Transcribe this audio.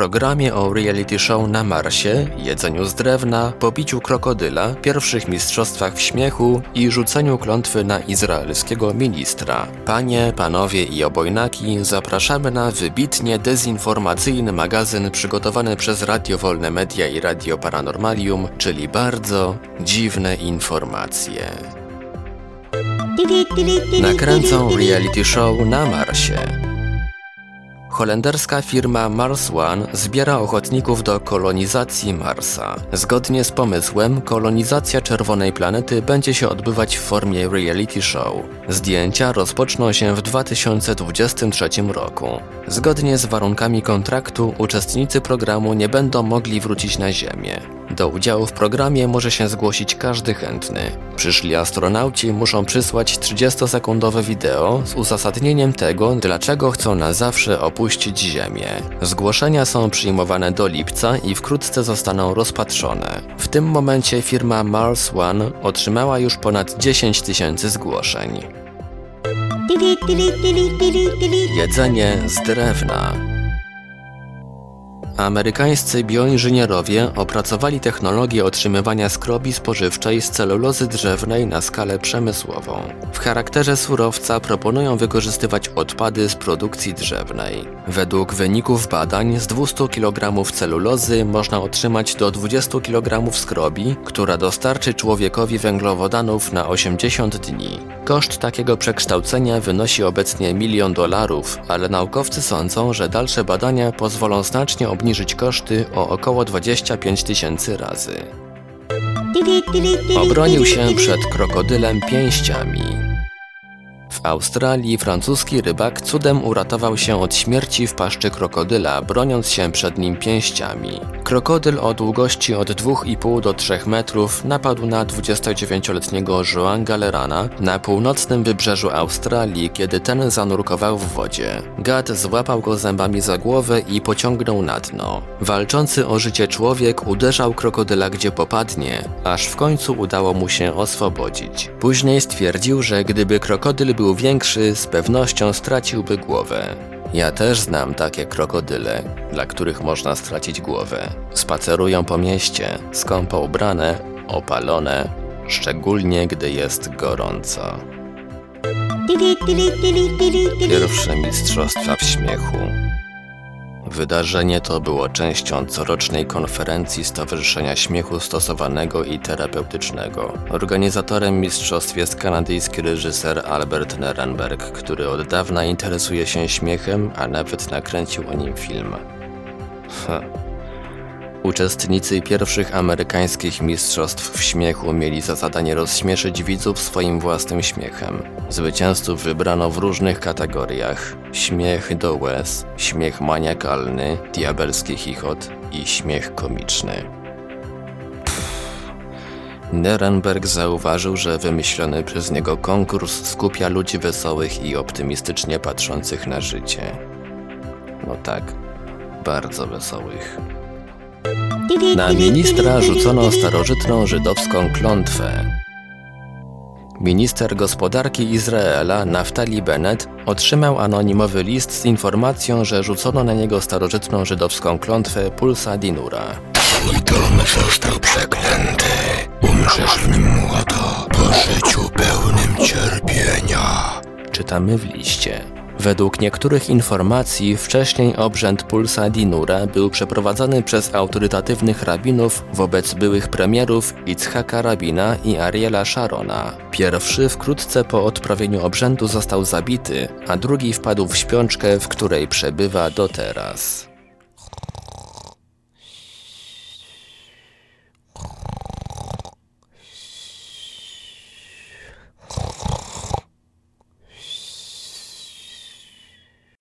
Programie o reality show na Marsie, jedzeniu z drewna, pobiciu krokodyla, pierwszych mistrzostwach w śmiechu i rzuceniu klątwy na izraelskiego ministra. Panie, panowie i obojnaki, zapraszamy na wybitnie dezinformacyjny magazyn przygotowany przez Radio Wolne Media i Radio Paranormalium, czyli bardzo dziwne informacje. Nakręcą reality show na Marsie. Holenderska firma Mars One zbiera ochotników do kolonizacji Marsa. Zgodnie z pomysłem, kolonizacja czerwonej planety będzie się odbywać w formie reality show. Zdjęcia rozpoczną się w 2023 roku. Zgodnie z warunkami kontraktu, uczestnicy programu nie będą mogli wrócić na Ziemię. Do udziału w programie może się zgłosić każdy chętny. Przyszli astronauci muszą przysłać 30-sekundowe wideo z uzasadnieniem tego, dlaczego chcą na zawsze opuścić Ziemię. Zgłoszenia są przyjmowane do lipca i wkrótce zostaną rozpatrzone. W tym momencie firma Mars One otrzymała już ponad 10 tysięcy zgłoszeń. Jedzenie z drewna. Amerykańscy bioinżynierowie opracowali technologię otrzymywania skrobi spożywczej z celulozy drzewnej na skalę przemysłową. W charakterze surowca proponują wykorzystywać odpady z produkcji drzewnej. Według wyników badań z 200 kg celulozy można otrzymać do 20 kg skrobi, która dostarczy człowiekowi węglowodanów na 80 dni. Koszt takiego przekształcenia wynosi obecnie milion dolarów, ale naukowcy sądzą, że dalsze badania pozwolą znacznie obniżyć koszty o około 25 tysięcy razy. Obronił się przed krokodylem pięściami. W Australii francuski rybak cudem uratował się od śmierci w paszczy krokodyla, broniąc się przed nim pięściami. Krokodyl o długości od 2,5 do 3 metrów napadł na 29-letniego Joan Galerana na północnym wybrzeżu Australii, kiedy ten zanurkował w wodzie. Gad złapał go zębami za głowę i pociągnął na dno. Walczący o życie człowiek uderzał krokodyla gdzie popadnie, aż w końcu udało mu się oswobodzić. Później stwierdził, że gdyby krokodyl był większy, z pewnością straciłby głowę. Ja też znam takie krokodyle, dla których można stracić głowę. Spacerują po mieście, skąpo ubrane, opalone, szczególnie gdy jest gorąco. Pierwsze mistrzostwa w śmiechu. Wydarzenie to było częścią corocznej konferencji Stowarzyszenia Śmiechu Stosowanego i Terapeutycznego. Organizatorem mistrzostw jest kanadyjski reżyser Albert Nerenberg, który od dawna interesuje się śmiechem, a nawet nakręcił o nim film. Uczestnicy pierwszych amerykańskich mistrzostw w śmiechu mieli za zadanie rozśmieszyć widzów swoim własnym śmiechem. Zwycięzców wybrano w różnych kategoriach: śmiech do łez, śmiech maniakalny, diabelski chichot i śmiech komiczny. Nerenberg zauważył, że wymyślony przez niego konkurs skupia ludzi wesołych i optymistycznie patrzących na życie. No tak, bardzo wesołych. Na ministra rzucono starożytną żydowską klątwę. Minister gospodarki Izraela Naftali Bennett otrzymał anonimowy list z informacją, że rzucono na niego starożytną żydowską klątwę Pulsa Dinura. Twój dom został przeklęty. Umrzesz w nim młodo, po życiu pełnym cierpienia. Czytamy w liście. Według niektórych informacji wcześniej obrzęd Pulsa Dinura był przeprowadzany przez autorytatywnych rabinów wobec byłych premierów Itzhaka Rabina i Ariela Sharona. Pierwszy wkrótce po odprawieniu obrzędu został zabity, a drugi wpadł w śpiączkę, w której przebywa do teraz.